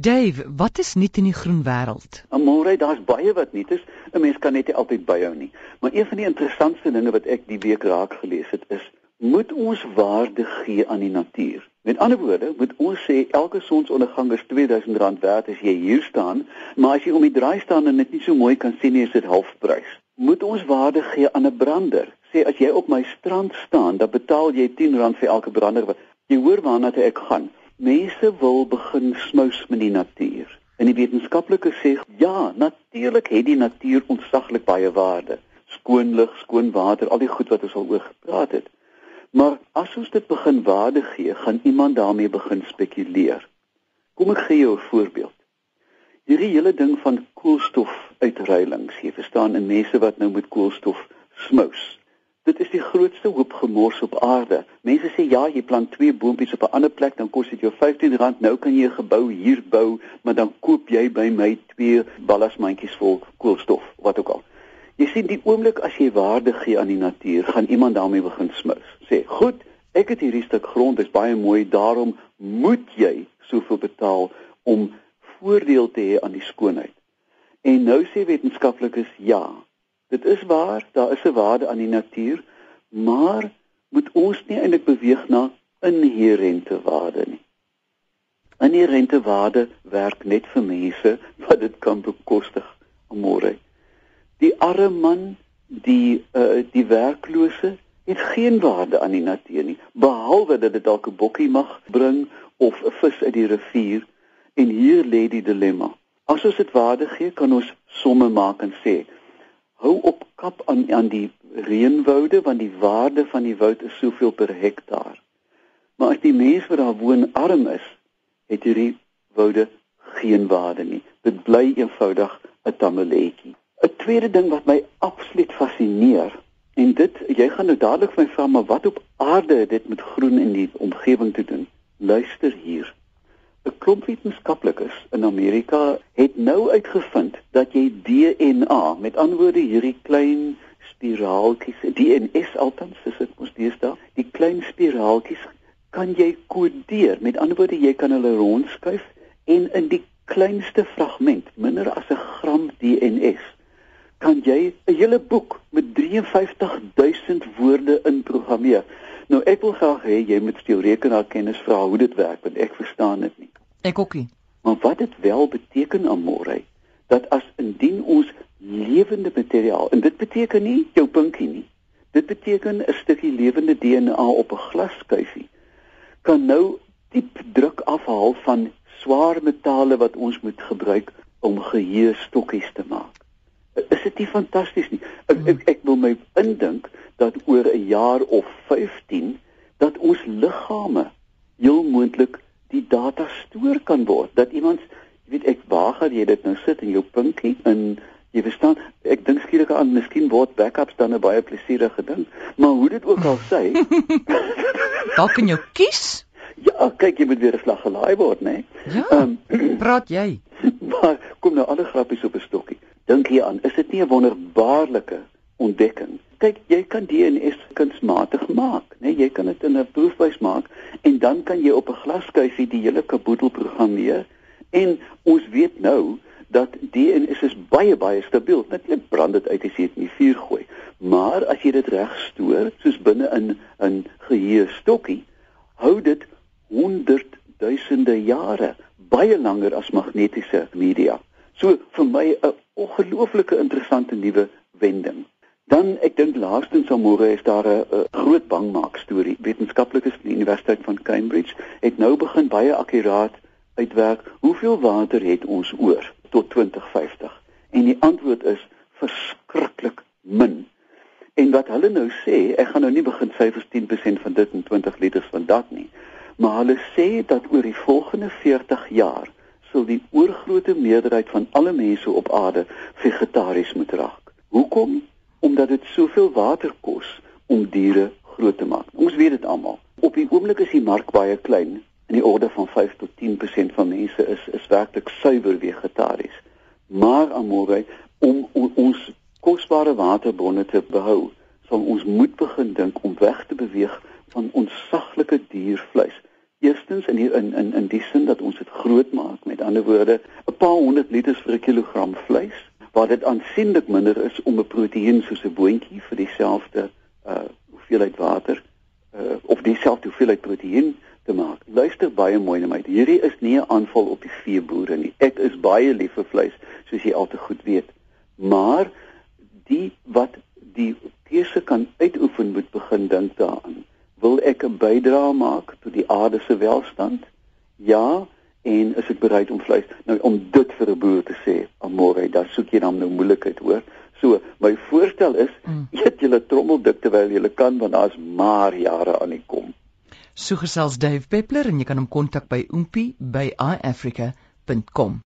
Dave, wat is nuut in die groen wêreld? Amore, daar's baie wat nuut is. 'n Mens kan net nie altyd byhou nie. Maar een van die interessantste dinge wat ek die week raak gelees het is, moet ons waarde gee aan die natuur. Met ander woorde, moet ons sê elke sonsondergang is R2000 werd as jy hier staan, maar as jy om die draai staan en dit nie so mooi kan sien nie, is dit halfprys. Moet ons waarde gee aan 'n brander? Sê as jy op my strand staan, dan betaal jy R10 vir elke brander. Jy hoor waarna ek gaan. Mense wil begin smous met die natuur. En die wetenskaplikes sê ja, natuurlik het die natuur ontsaglik baie waarde. Skoon lug, skoon water, al die goed wat ons al oor gepraat het. Maar as ons dit begin waarde gee, gaan iemand daarmee begin spekuleer. Kom ek gee jou 'n voorbeeld. Hierdie hele ding van koolstofuitruilings, jy verstaan, en mense wat nou met koolstof smous. Dit is die grootste hoop gemors op aarde. Mense sê ja, jy plant twee boontjies op 'n ander plek, dan kos dit jou R15. Nou kan jy 'n gebou hier bou, maar dan koop jy by my twee ballasmandjies vol koolstof, wat ook al. Jy sien die oomblik as jy waarde gee aan die natuur, gaan iemand daarmee begin smous. Sê, "Goed, ek het hierdie stuk grond, dit is baie mooi, daarom moet jy soveel betaal om voordeel te hê aan die skoonheid." En nou sê wetenskaplikes, "Ja, Dit is waar, daar is 'n waarde aan die natuur, maar moet ons nie eintlik beweeg na inherente waarde nie. Inherente waarde werk net vir mense wat dit kan bekostig môre. Die arme man, die uh, die werklose het geen waarde aan die natuur nie, behalwe dat dit dalk 'n bokkie mag bring of 'n vis uit die rivier en hier lê die dilemma. As ons dit waarde gee, kan ons somme maak en sê hou op kap aan aan die reënwoude want die waarde van die woud is soveel per hektaar. Maar as die mense wat daar woon arm is, het hierdie woude geen waarde nie. Dit bly eenvoudig 'n tammeletjie. 'n Tweede ding wat my absoluut fascineer en dit jy gaan nou dadelik vir my vra maar wat op aarde dit met groen in die omgewing te doen. Luister hier. 'n klomp wetenskaplikes in Amerika het nou uitgevind dat jy DNA, met ander woorde hierdie klein spiraaltjies, DNS altens, is dit mos deesdae, die klein spiraaltjies kan jy kodeer. Met ander woorde jy kan hulle rondskuif en in die kleinste fragment, minder as 'n gram DNS, kan jy 'n hele boek met 53000 woorde inprogrammeer. Nou ek wil graag hê jy moet jou rekenaarkennis vra hoe dit werk want ek verstaan dit nie. Ek ookie. Maar wat dit wel beteken aan môre dat as indien ons lewende materiaal en dit beteken nie jou pinkie nie. Dit beteken 'n stukkie lewende DNA op 'n glaskuifie kan nou diep druk afhaal van swaar metale wat ons moet gebruik om geheue stokkies te maak. Is dit nie fantasties nie? Ek, ek ek wil my indink dat oor 'n jaar of 15 dat ons liggame heel moontlik die data stoor kan word dat iemand jy weet ek waar gaan jy dit nou sit in jou pinkie in jy verstaan ek dink skielik aan miskien word backups dan 'n baie plesierige ding maar hoe dit ook al sê dalk kan jy kies? Ja kyk jy moet weer 'n slag gelaai word nê ja um, praat jy? maar kom nou alle grappies op 'n stokkie. Dink jy aan is dit nie 'n wonderbaarlike ontdekking kyk jy kan DNS kunsmatig maak, né? Nee, jy kan dit in 'n proefwys maak en dan kan jy op 'n glaskuifie die hele kaboedel programmeer en ons weet nou dat DNS is baie baie stabiel. Natuurlik brand dit uit as jy dit in die vuur gooi, maar as jy dit reg stoor, soos binne in 'n geheue stokkie, hou dit honderd duisende jare, baie langer as magnetiese media. So vir my 'n ongelooflike interessante nuwe wending. Dan ek dink laastens môre is daar 'n groot bangmaak storie. Wetenskaplikes van die Universiteit van Cambridge het nou begin baie akkuraat uitwerk hoeveel water het ons oor tot 2050. En die antwoord is verskriklik min. En wat hulle nou sê, ek gaan nou nie begin syfers 10% van dit en 20 liters van dat nie, maar hulle sê dat oor die volgende 40 jaar sal die oorgrootste meerderheid van alle mense op aarde vegetaries moet raak. Hoekom? Omdat dit soveel water kos om diere groot te maak. Ons weet dit almal. Op die oomblik is die mark baie klein. In die orde van 5 tot 10% van mense is is werklik suiwer vegetaries. Maar amore om, om ons kosbare waterbronne te behou, sal ons moet begin dink om weg te beweeg van ons saglike diervleis Eerstens in die, in in in die sin dat ons dit groot maak. Met ander woorde, 'n paar honderd liters vir 'n kilogram vleis, waar dit aansienlik minder is om 'n proteïen soos 'n boontjie vir dieselfde uh hoeveelheid water uh of dieselfde hoeveelheid proteïen te maak. Luister baie mooi na my. Hierdie is nie 'n aanval op die veeboere nie. Ek is baie lief vir vleis, soos jy al te goed weet. Maar die wat die keuse kan uitoefen moet begin dink daaraan. Wil ek 'n bydrae maak tot die aarde se welstand? Ja, en is ek bereid om vleis nou om dit vir 'n boer te sê, amore, dan soek jy dan nou moeilikheid hoor. So, my voorstel is mm. eet julle trommeldik terwyl julle kan want daar's maar jare aan die kom. So gesels Dave Peppler en jy kan hom kontak by oompie by iafrica.com.